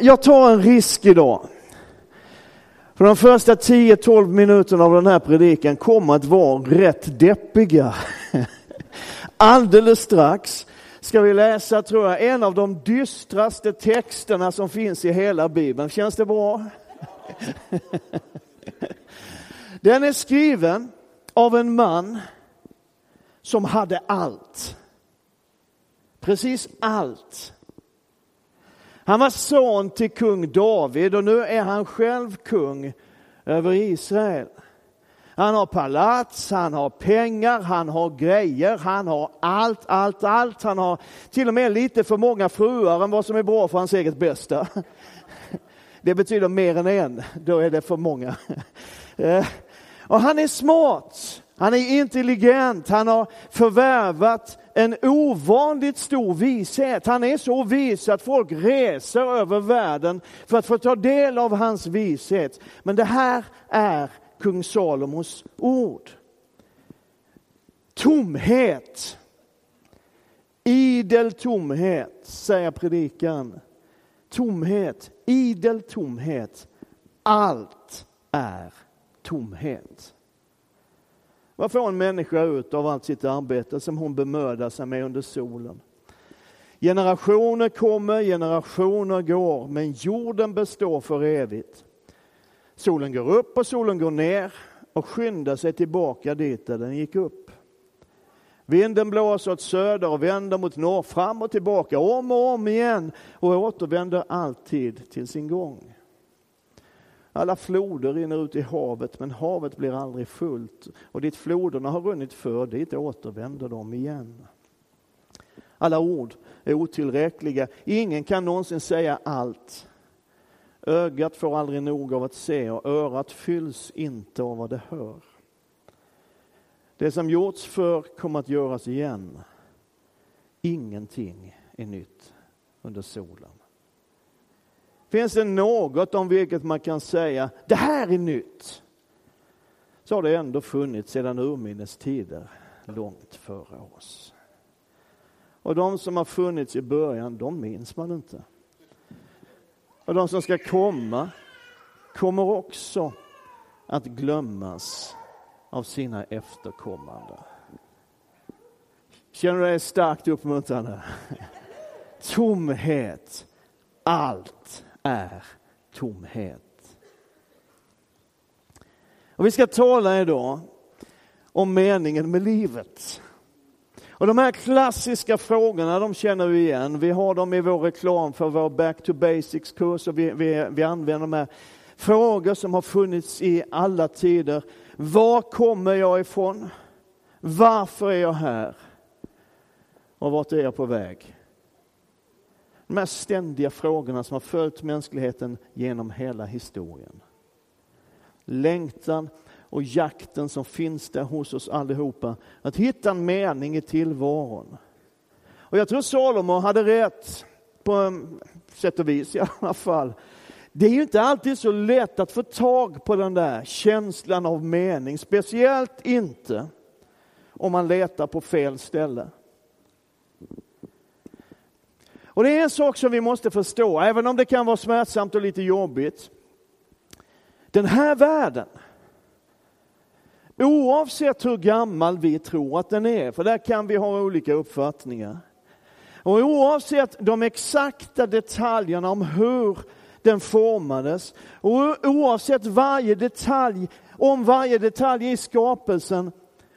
Jag tar en risk idag. För de första 10-12 minuterna av den här predikan kommer att vara rätt deppiga. Alldeles strax ska vi läsa, tror jag, en av de dystraste texterna som finns i hela Bibeln. Känns det bra? Den är skriven av en man som hade allt. Precis allt. Han var son till kung David och nu är han själv kung över Israel. Han har palats, han har pengar, han har grejer, han har allt, allt, allt. Han har till och med lite för många fruar än vad som är bra för hans eget bästa. Det betyder mer än en, då är det för många. Eh, och han är smart, han är intelligent, han har förvärvat en ovanligt stor vishet. Han är så vis att folk reser över världen för att få ta del av hans vishet. Men det här är kung Salomos ord. Tomhet. Idel tomhet, säger predikan. Tomhet, idel tomhet. Allt är tomhet. Vad får en människa ut av allt sitt arbete som hon bemödar sig med under solen? Generationer kommer, generationer går, men jorden består för evigt. Solen går upp och solen går ner och skyndar sig tillbaka dit där den gick upp. Vinden blåser åt söder och vänder mot norr, fram och tillbaka, om och om igen och återvänder alltid till sin gång. Alla floder rinner ut i havet, men havet blir aldrig fullt. Och dit floderna har runnit för, dit återvänder de igen. Alla ord är otillräckliga. Ingen kan någonsin säga allt. Ögat får aldrig nog av att se och örat fylls inte av vad det hör. Det som gjorts för kommer att göras igen. Ingenting är nytt under solen. Finns det något om vilket man kan säga, det här är nytt? Så har det ändå funnits sedan urminnes tider, långt före oss. Och de som har funnits i början, de minns man inte. Och de som ska komma, kommer också att glömmas av sina efterkommande. Känner du dig starkt uppmuntrande? Tomhet, allt är tomhet. Och vi ska tala idag om meningen med livet. Och de här klassiska frågorna, de känner vi igen. Vi har dem i vår reklam för vår Back to Basics-kurs och vi, vi, vi använder de här frågor som har funnits i alla tider. Var kommer jag ifrån? Varför är jag här? Och vart är jag på väg? De här ständiga frågorna som har följt mänskligheten genom hela historien. Längtan och jakten som finns där hos oss allihopa. Att hitta en mening i tillvaron. Och jag tror Salomo hade rätt, på mm, sätt och vis i alla fall. Det är ju inte alltid så lätt att få tag på den där känslan av mening, speciellt inte om man letar på fel ställe. Och det är en sak som vi måste förstå, även om det kan vara smärtsamt och lite jobbigt. Den här världen, oavsett hur gammal vi tror att den är, för där kan vi ha olika uppfattningar. Och oavsett de exakta detaljerna om hur den formades och oavsett varje detalj, om varje detalj i skapelsen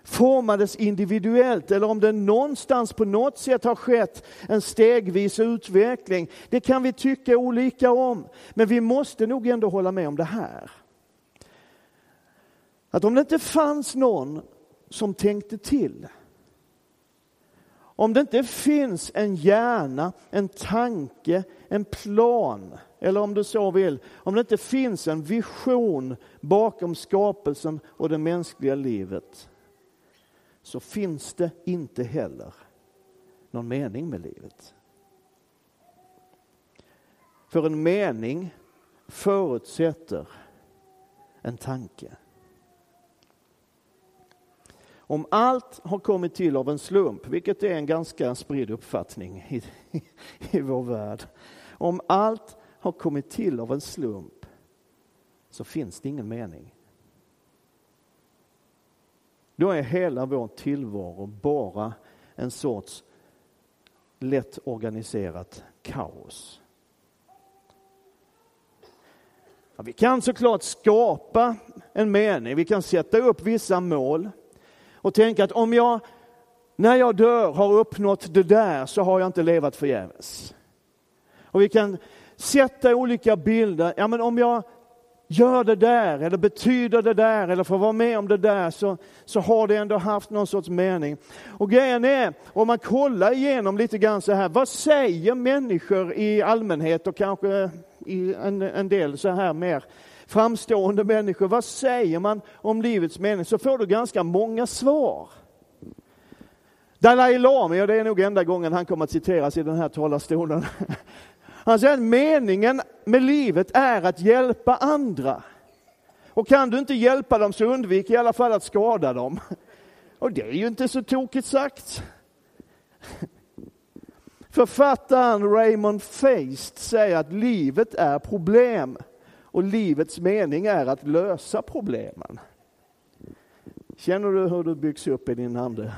formades individuellt eller om det någonstans på något sätt har skett en stegvis utveckling. Det kan vi tycka olika om. Men vi måste nog ändå hålla med om det här. Att om det inte fanns någon som tänkte till om det inte finns en hjärna, en tanke, en plan, eller om du så vill, om det inte finns en vision bakom skapelsen och det mänskliga livet, så finns det inte heller någon mening med livet. För en mening förutsätter en tanke. Om allt har kommit till av en slump, vilket är en ganska spridd uppfattning i, i, vår värld. Om allt har kommit till av en slump så finns det ingen mening. Då är hela vår tillvaro bara en sorts lätt organiserat kaos. Ja, vi kan såklart skapa en mening, vi kan sätta upp vissa mål och tänka att om jag när jag dör har uppnått det där så har jag inte levat förgäves. Och vi kan sätta olika bilder. Ja, men om jag gör det där eller betyder det där eller får vara med om det där så, så har det ändå haft någon sorts mening. Och grejen är, om man kollar igenom lite grann så här, vad säger människor i allmänhet och kanske i en, en del så här mer framstående människor, vad säger man om livets mening? Så får du ganska många svar. Dalai Lama, ja det är nog enda gången han kommer att citeras i den här talarstolen. Han säger att meningen med livet är att hjälpa andra. Och kan du inte hjälpa dem så undvik i alla fall att skada dem. Och det är ju inte så tokigt sagt. Författaren Raymond Feist säger att livet är problem och livets mening är att lösa problemen. Känner du hur du byggs upp i din ande?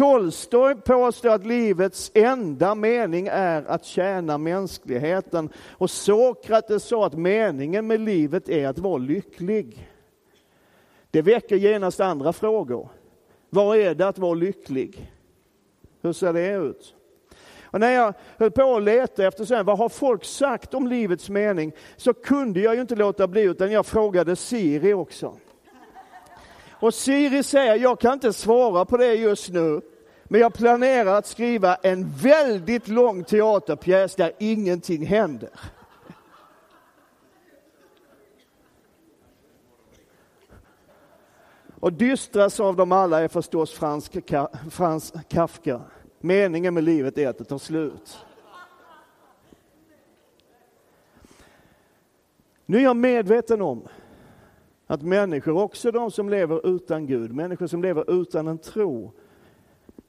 Tolstoj påstår att livets enda mening är att tjäna mänskligheten. Och Sokrates sa att meningen med livet är att vara lycklig. Det väcker genast andra frågor. Vad är det att vara lycklig? Hur ser det ut? Och när jag höll på att leta efter sen, vad har folk sagt om livets mening, så kunde jag ju inte låta bli, utan jag frågade Siri också. Och Siri säger, jag kan inte svara på det just nu, men jag planerar att skriva en väldigt lång teaterpjäs där ingenting händer. Och dystrast av dem alla är förstås Frans, Frans Kafka. Meningen med livet är att det tar slut. Nu är jag medveten om att människor, också de som lever utan Gud, människor som lever utan en tro,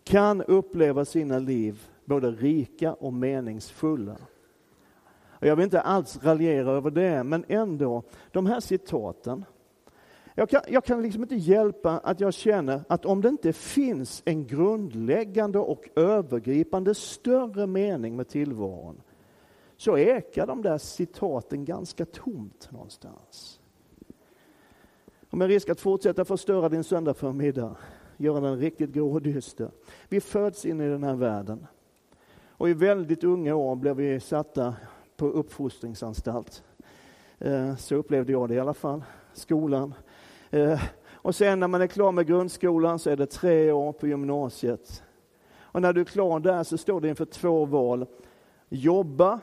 kan uppleva sina liv både rika och meningsfulla. Jag vill inte alls raljera över det, men ändå, de här citaten, jag kan, jag kan liksom inte hjälpa att jag känner att om det inte finns en grundläggande och övergripande större mening med tillvaron, så ekar de där citaten ganska tomt någonstans. Och med risk att fortsätta förstöra din söndag förmiddag, göra den riktigt grå och dyster. Vi föds in i den här världen. Och i väldigt unga år blev vi satta på uppfostringsanstalt. Eh, så upplevde jag det i alla fall. Skolan. Eh, och sen när man är klar med grundskolan så är det tre år på gymnasiet. Och när du är klar där så står du inför två val. Jobba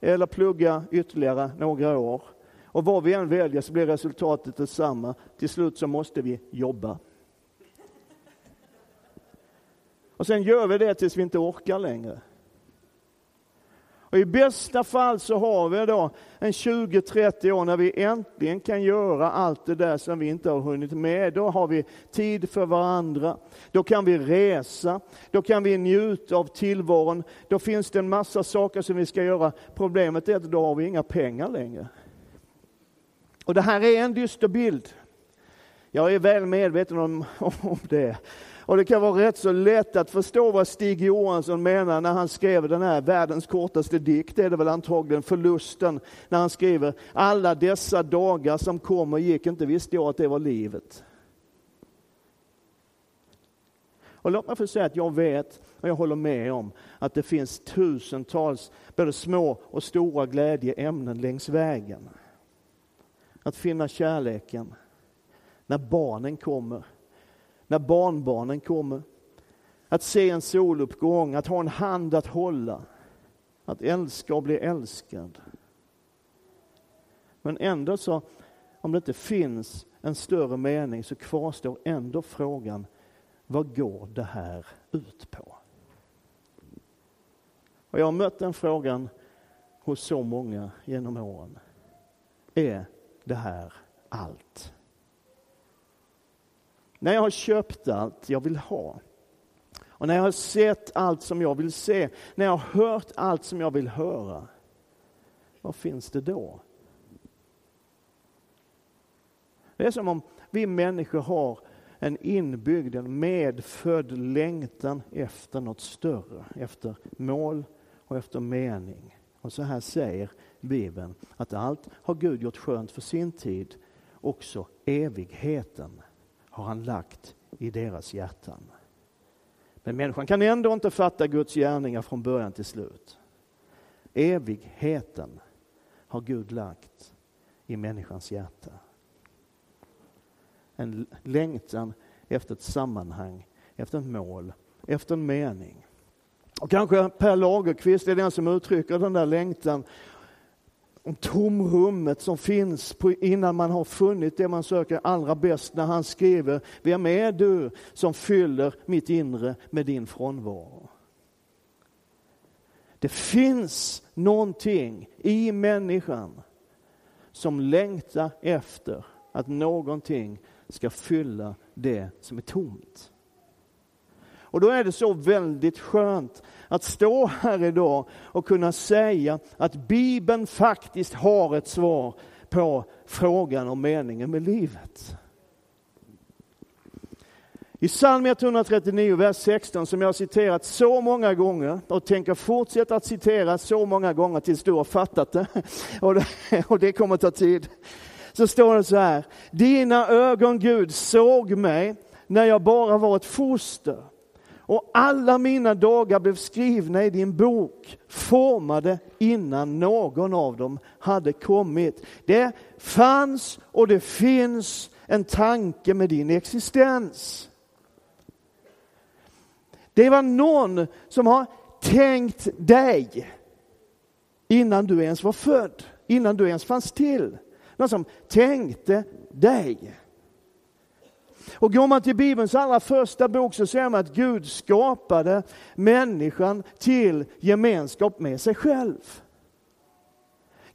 eller plugga ytterligare några år. Och vad vi än väljer så blir resultatet detsamma. Till slut så måste vi jobba. Och sen gör vi det tills vi inte orkar längre. Och I bästa fall så har vi då en 20-30 år när vi äntligen kan göra allt det där som vi inte har hunnit med. Då har vi tid för varandra, då kan vi resa, då kan vi njuta av tillvaron. Då finns det en massa saker som vi ska göra. Problemet är att då har vi inga pengar längre. Och det här är en dyster bild. Jag är väl medveten om, om det. Och det kan vara rätt så lätt att förstå vad Stig Johansson menar när han skrev den här världens kortaste dikt, det är det väl antagligen, Förlusten, när han skriver alla dessa dagar som kom och gick, inte visste jag att det var livet. Och låt mig få säga att jag vet, och jag håller med om, att det finns tusentals både små och stora glädjeämnen längs vägen. Att finna kärleken när barnen kommer när barnbarnen kommer. Att se en soluppgång, att ha en hand att hålla. Att älska och bli älskad. Men ändå så, om det inte finns en större mening så kvarstår ändå frågan, vad går det här ut på? Och jag har mött den frågan hos så många genom åren. Är det här allt? När jag har köpt allt jag vill ha, och när jag har sett allt som jag vill se, när jag har hört allt som jag vill höra, vad finns det då? Det är som om vi människor har en inbyggd, en medfödd längtan efter något större, efter mål och efter mening. Och så här säger Bibeln att allt har Gud gjort skönt för sin tid, också evigheten har han lagt i deras hjärtan. Men människan kan ändå inte fatta Guds gärningar från början till slut. Evigheten har Gud lagt i människans hjärta. En längtan efter ett sammanhang, efter ett mål, efter en mening. Och kanske Per Lagerkvist är den som uttrycker den där längtan om tomrummet som finns på, innan man har funnit det man söker allra bäst när han skriver Vem är du som fyller mitt inre med din frånvaro? Det finns någonting i människan som längtar efter att någonting ska fylla det som är tomt. Och då är det så väldigt skönt att stå här idag och kunna säga att Bibeln faktiskt har ett svar på frågan om meningen med livet. I psalm 139, vers 16, som jag har citerat så många gånger och tänker fortsätta att citera så många gånger tills du har fattat det, och det, och det kommer ta tid, så står det så här. Dina ögon, Gud, såg mig när jag bara var ett foster och alla mina dagar blev skrivna i din bok, formade innan någon av dem hade kommit. Det fanns och det finns en tanke med din existens. Det var någon som har tänkt dig innan du ens var född, innan du ens fanns till. Någon som tänkte dig. Och går man till Bibelns allra första bok så ser man att Gud skapade människan till gemenskap med sig själv.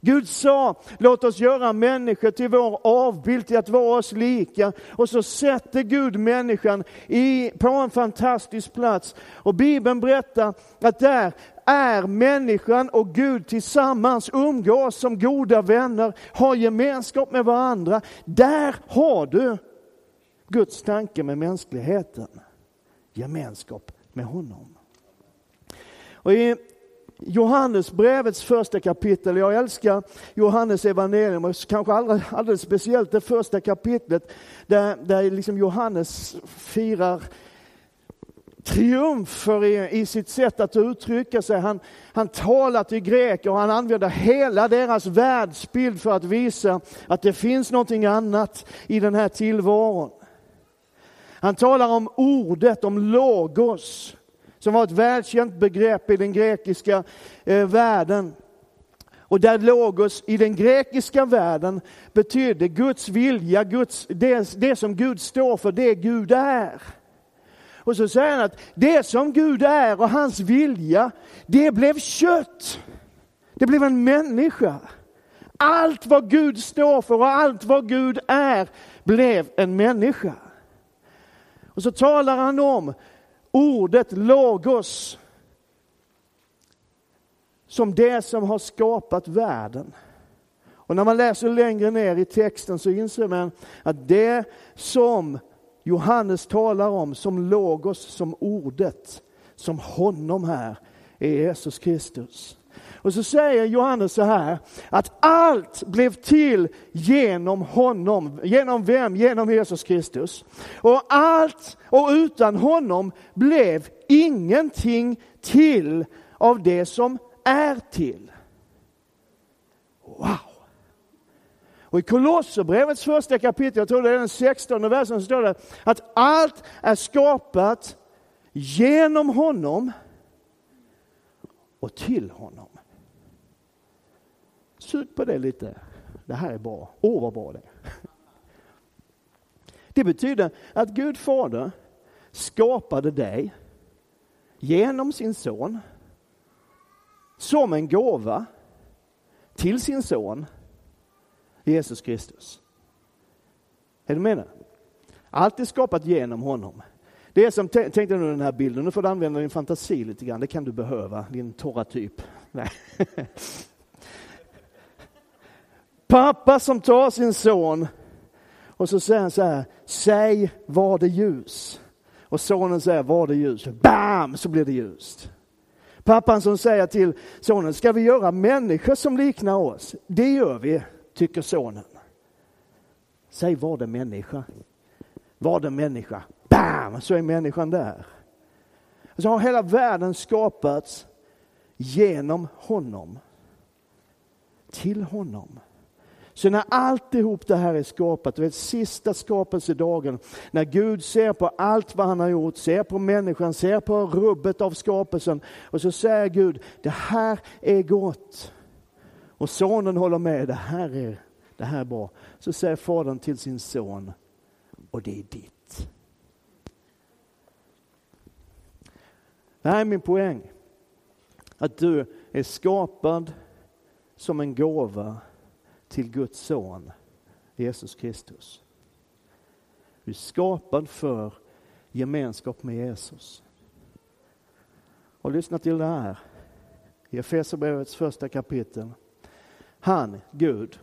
Gud sa, låt oss göra människor till vår avbild, till att vara oss lika. Och så sätter Gud människan i, på en fantastisk plats. Och Bibeln berättar att där är människan och Gud tillsammans, umgås som goda vänner, har gemenskap med varandra. Där har du Guds tanke med mänskligheten. Gemenskap med honom. Och I Johannesbrevets första kapitel, jag älskar Johannes evangelium och kanske alldeles speciellt det första kapitlet där, där liksom Johannes firar triumfer i, i sitt sätt att uttrycka sig. Han, han talar till greker och han använder hela deras världsbild för att visa att det finns någonting annat i den här tillvaron. Han talar om ordet, om logos, som var ett välkänt begrepp i den grekiska eh, världen. Och där logos i den grekiska världen betydde Guds vilja, Guds, det, det som Gud står för, det Gud är. Och så säger han att det som Gud är och hans vilja, det blev kött. Det blev en människa. Allt vad Gud står för och allt vad Gud är blev en människa. Och så talar han om ordet logos som det som har skapat världen. Och när man läser längre ner i texten så inser man att det som Johannes talar om som logos, som ordet, som honom här, är Jesus Kristus. Och så säger Johannes så här, att allt blev till genom honom. Genom vem? Genom Jesus Kristus. Och allt, och utan honom blev ingenting till av det som är till. Wow! Och i Kolosserbrevets första kapitel, jag tror det är den 16 versen, så står det att allt är skapat genom honom och till honom. Sug på det lite. Det här är bra. Åh, oh, vad bra det är. Det betyder att Gud Fader skapade dig genom sin son som en gåva till sin son Jesus Kristus. Är du med nu? Allt är skapat genom honom. Det är som, tänk dig nu den här bilden, nu får du använda din fantasi lite grann, det kan du behöva, din torra typ. Nej. Pappa som tar sin son och så säger han så här, säg var det ljus. Och sonen säger, var det ljus? Bam, så blir det ljust. Pappan som säger till sonen, ska vi göra människor som liknar oss? Det gör vi, tycker sonen. Säg var det människa. Var det människa. Bam, så är människan där. Så har hela världen skapats genom honom. Till honom. Så när alltihop det här är skapat, det sista skapelsedagen, när Gud ser på allt vad han har gjort, ser på människan, ser på rubbet av skapelsen och så säger Gud, det här är gott. Och sonen håller med, det här är, det här är bra. Så säger fadern till sin son, och det är ditt. Det här är min poäng. Att du är skapad som en gåva till Guds son Jesus Kristus. Du är skapad för gemenskap med Jesus. Och lyssna till det här i Efesierbrevets första kapitel. Han, Gud,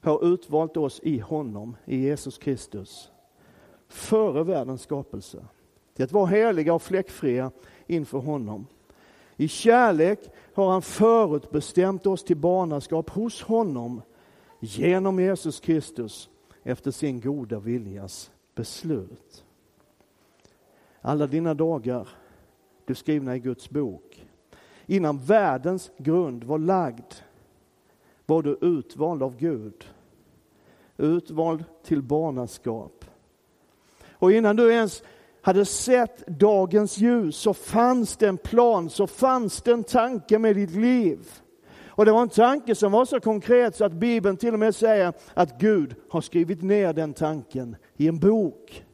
har utvalt oss i honom, i Jesus Kristus, före världens skapelse. Till att vara heliga och fläckfria inför honom. I kärlek har han förutbestämt oss till barnaskap hos honom genom Jesus Kristus efter sin goda viljas beslut. Alla dina dagar, du skrivna i Guds bok. Innan världens grund var lagd var du utvald av Gud. Utvald till barnaskap. Och innan du ens hade sett dagens ljus så fanns det en plan, så fanns det en tanke med ditt liv. Och det var en tanke som var så konkret så att Bibeln till och med säger att Gud har skrivit ner den tanken i en bok.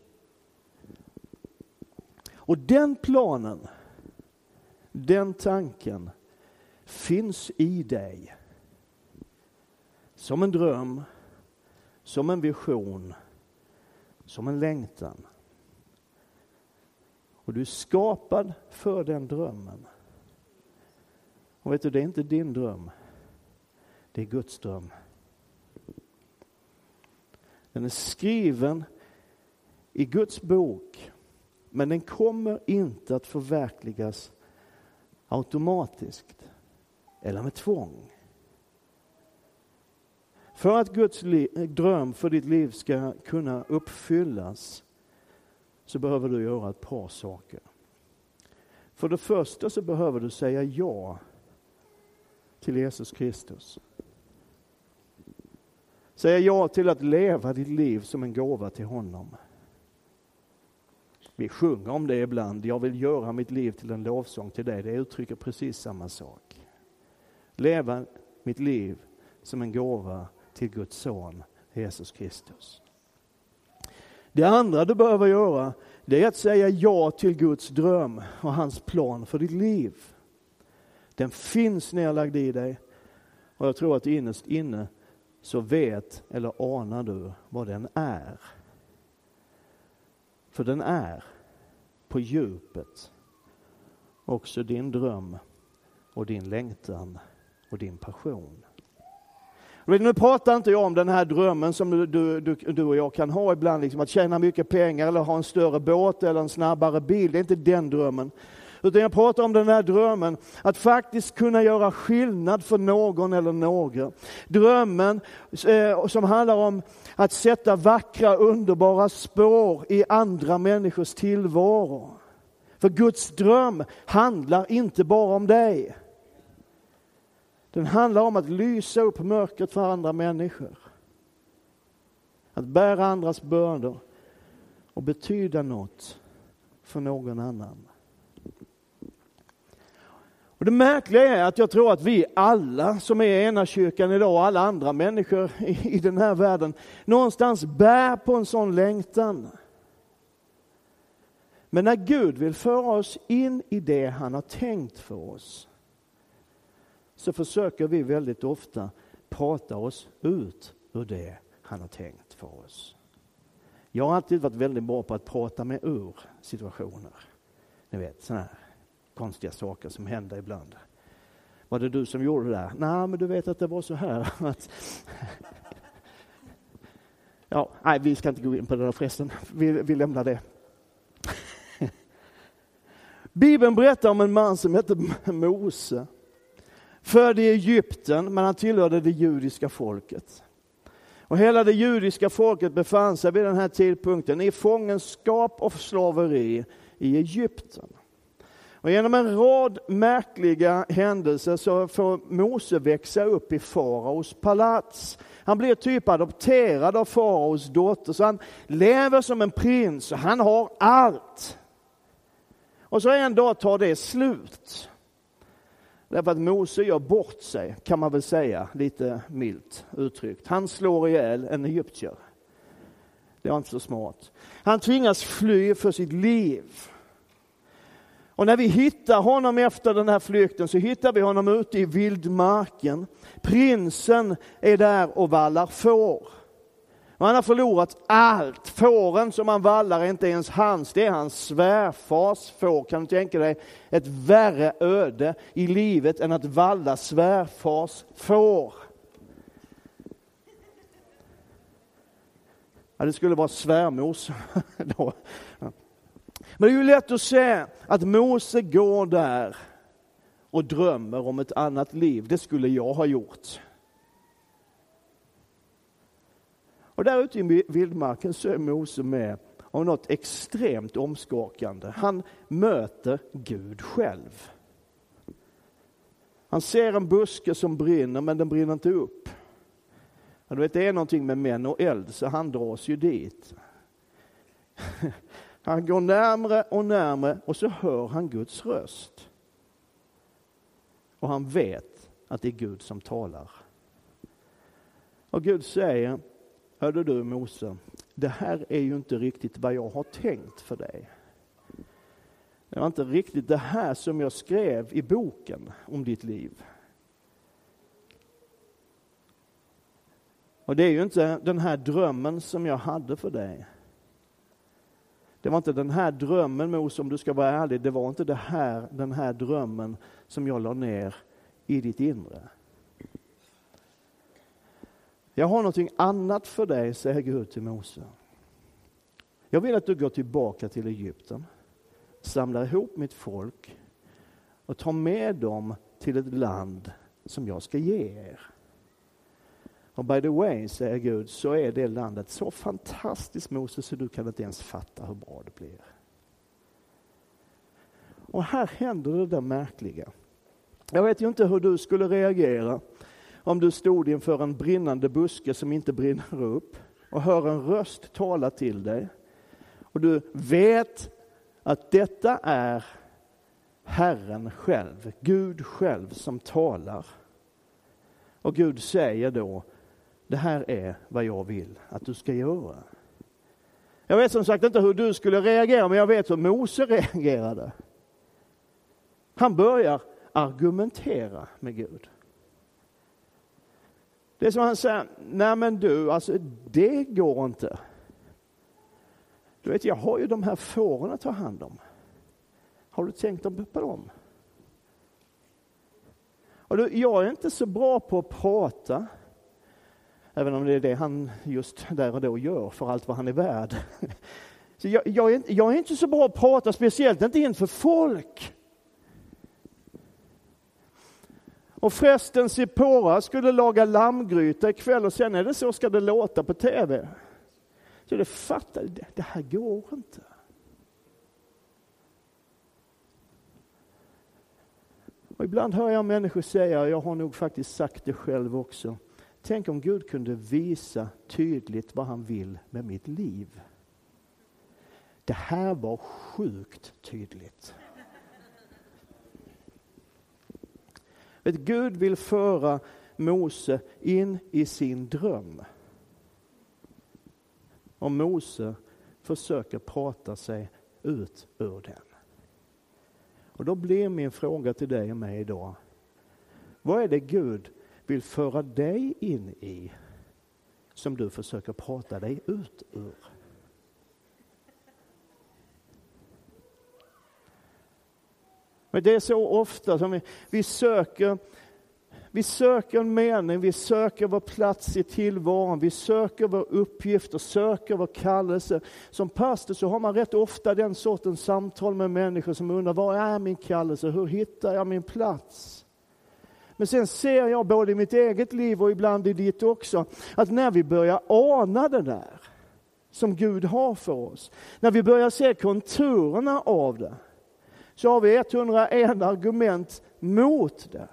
Och den planen, den tanken finns i dig. Som en dröm, som en vision, som en längtan. Och du är skapad för den drömmen. Och vet du, det är inte din dröm. Det är Guds dröm. Den är skriven i Guds bok, men den kommer inte att förverkligas automatiskt eller med tvång. För att Guds dröm för ditt liv ska kunna uppfyllas så behöver du göra ett par saker. För det första så behöver du säga ja till Jesus Kristus. Säga ja till att leva ditt liv som en gåva till honom. Vi sjunger om det ibland. Jag vill göra mitt liv till en lovsång till dig. Det uttrycker precis samma sak. Leva mitt liv som en gåva till Guds son Jesus Kristus. Det andra du behöver göra, det är att säga ja till Guds dröm och hans plan för ditt liv. Den finns nedlagd i dig och jag tror att innerst inne så vet eller anar du vad den är. För den är på djupet också din dröm och din längtan och din passion. Nu pratar inte jag om den här drömmen som du, du, du, och jag kan ha ibland, liksom att tjäna mycket pengar eller ha en större båt eller en snabbare bil. Det är inte den drömmen. Utan jag pratar om den här drömmen att faktiskt kunna göra skillnad för någon eller några. Drömmen eh, som handlar om att sätta vackra, underbara spår i andra människors tillvaro. För Guds dröm handlar inte bara om dig. Den handlar om att lysa upp mörkret för andra människor. Att bära andras bördor och betyda något för någon annan. Och det märkliga är att jag tror att vi alla som är i ena kyrkan idag och alla andra människor i, den här världen någonstans bär på en sån längtan. Men när Gud vill föra oss in i det han har tänkt för oss så försöker vi väldigt ofta prata oss ut ur det han har tänkt för oss. Jag har alltid varit väldigt bra på att prata mig ur situationer. Ni vet, sådana här konstiga saker som händer ibland. Var det du som gjorde det där? Nej, men du vet att det var så här. Ja, nej, vi ska inte gå in på det där förresten. Vi, vi lämnar det. Bibeln berättar om en man som hette Mose. Född i Egypten, men han tillhörde det judiska folket. Och hela det judiska folket befann sig vid den här tidpunkten i fångenskap och slaveri i Egypten. Och genom en rad märkliga händelser så får Mose växa upp i faraos palats. Han blir typ adopterad av faraos dotter, så han lever som en prins och han har allt. Och så en dag tar det slut. Därför att Mose gör bort sig, kan man väl säga, lite milt uttryckt. Han slår ihjäl en egyptier. Det var inte så smart. Han tvingas fly för sitt liv. Och när vi hittar honom efter den här flykten så hittar vi honom ute i vildmarken. Prinsen är där och vallar får. Och han har förlorat allt. Fåren som han vallar är inte ens hans, det är hans svärfars får. Kan du tänka dig ett värre öde i livet än att valla svärfars får? Ja, det skulle vara svärmors. Men det är ju lätt att se att Mose går där och drömmer om ett annat liv. Det skulle jag ha gjort. Och där ute i vildmarken så är Mose med om något extremt omskakande. Han möter Gud själv. Han ser en buske som brinner, men den brinner inte upp. Och du vet, det är någonting med män och eld, så han dras ju dit. Han går närmre och närmre och så hör han Guds röst. Och han vet att det är Gud som talar. Och Gud säger, hörde du Mose, det här är ju inte riktigt vad jag har tänkt för dig. Det var inte riktigt det här som jag skrev i boken om ditt liv. Och det är ju inte den här drömmen som jag hade för dig. Det var inte den här drömmen Mose, om du ska vara ärlig, det var inte det här, den här drömmen som jag la ner i ditt inre. Jag har någonting annat för dig, säger Gud till Mose. Jag vill att du går tillbaka till Egypten, samlar ihop mitt folk och tar med dem till ett land som jag ska ge er. Och by the way, säger Gud, så är det landet så fantastiskt Moses så du kan inte ens fatta hur bra det blir. Och här händer det där märkliga. Jag vet ju inte hur du skulle reagera om du stod inför en brinnande buske som inte brinner upp och hör en röst tala till dig. Och du vet att detta är Herren själv, Gud själv som talar. Och Gud säger då, det här är vad jag vill att du ska göra. Jag vet som sagt inte hur du skulle reagera, men jag vet hur Mose reagerade. Han börjar argumentera med Gud. Det är som han säger, nej men du, alltså det går inte. Du vet, jag har ju de här fåren att ta hand om. Har du tänkt på dem? Och du, jag är inte så bra på att prata. Även om det är det han just där och då gör för allt vad han är värd. Så jag, jag, är, jag är inte så bra att prata, speciellt inte inför folk. Och förresten, Sipora skulle laga lammgryta ikväll och sen är det så ska det låta på tv. Så det fattar, det, det här går inte. Och ibland hör jag människor säga, jag har nog faktiskt sagt det själv också, Tänk om Gud kunde visa tydligt vad han vill med mitt liv. Det här var sjukt tydligt. Vet, Gud vill föra Mose in i sin dröm. Och Mose försöker prata sig ut ur den. Och då blir min fråga till dig och mig idag. Vad är det Gud vill föra dig in i som du försöker prata dig ut ur. Men det är så ofta som vi, vi söker Vi söker en mening, vi söker vår plats i tillvaron, vi söker vår uppgift och söker vår kallelse. Som pastor så har man rätt ofta den sortens samtal med människor som undrar, vad är min kallelse? Hur hittar jag min plats? Men sen ser jag både i mitt eget liv och ibland i ditt också, att när vi börjar ana det där som Gud har för oss, när vi börjar se konturerna av det, så har vi 101 argument mot det.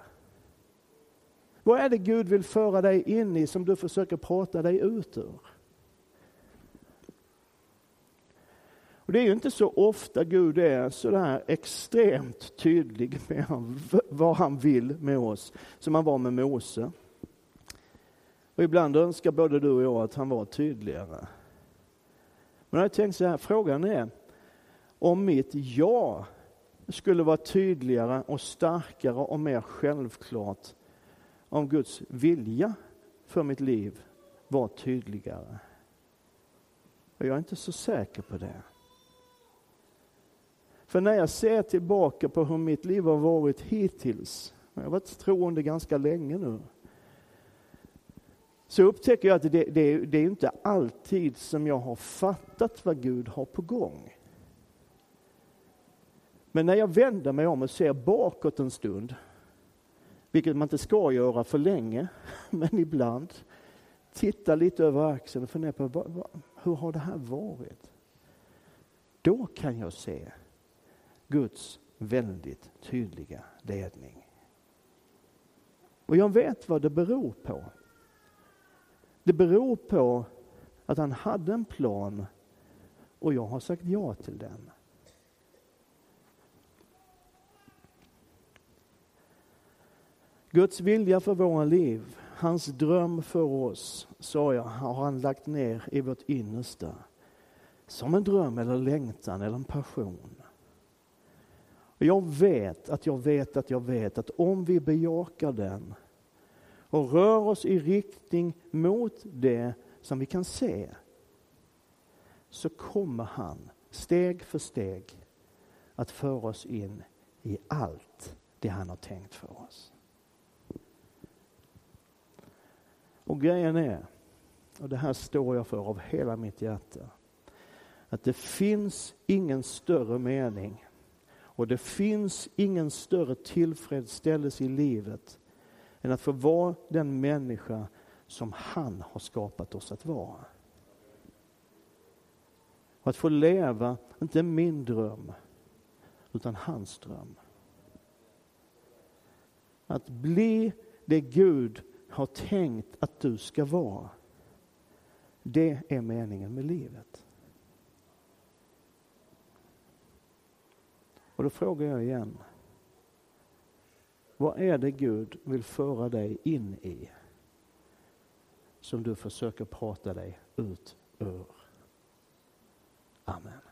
Vad är det Gud vill föra dig in i som du försöker prata dig ut ur? Och det är ju inte så ofta Gud är så där extremt tydlig med vad han vill med oss, som han var med Mose. Och ibland önskar både du och jag att han var tydligare. Men jag tänkt så här, frågan är om mitt ja skulle vara tydligare och starkare och mer självklart om Guds vilja för mitt liv var tydligare. Och jag är inte så säker på det. För när jag ser tillbaka på hur mitt liv har varit hittills, jag har varit troende ganska länge nu, så upptäcker jag att det, det, det är inte alltid som jag har fattat vad Gud har på gång. Men när jag vänder mig om och ser bakåt en stund, vilket man inte ska göra för länge, men ibland, titta lite över axeln och fundera på vad, vad, hur har det här varit? Då kan jag se Guds väldigt tydliga ledning. Och jag vet vad det beror på. Det beror på att han hade en plan och jag har sagt ja till den. Guds vilja för våra liv, hans dröm för oss, sa jag, har han lagt ner i vårt innersta. Som en dröm eller längtan eller en passion. Och jag vet att jag vet att jag vet att om vi bejakar den och rör oss i riktning mot det som vi kan se så kommer han steg för steg att föra oss in i allt det han har tänkt för oss. Och grejen är, och det här står jag för av hela mitt hjärta, att det finns ingen större mening och det finns ingen större tillfredsställelse i livet än att få vara den människa som han har skapat oss att vara. Och att få leva, inte min dröm, utan hans dröm. Att bli det Gud har tänkt att du ska vara. Det är meningen med livet. Och då frågar jag igen. Vad är det Gud vill föra dig in i? Som du försöker prata dig ut ur. Amen.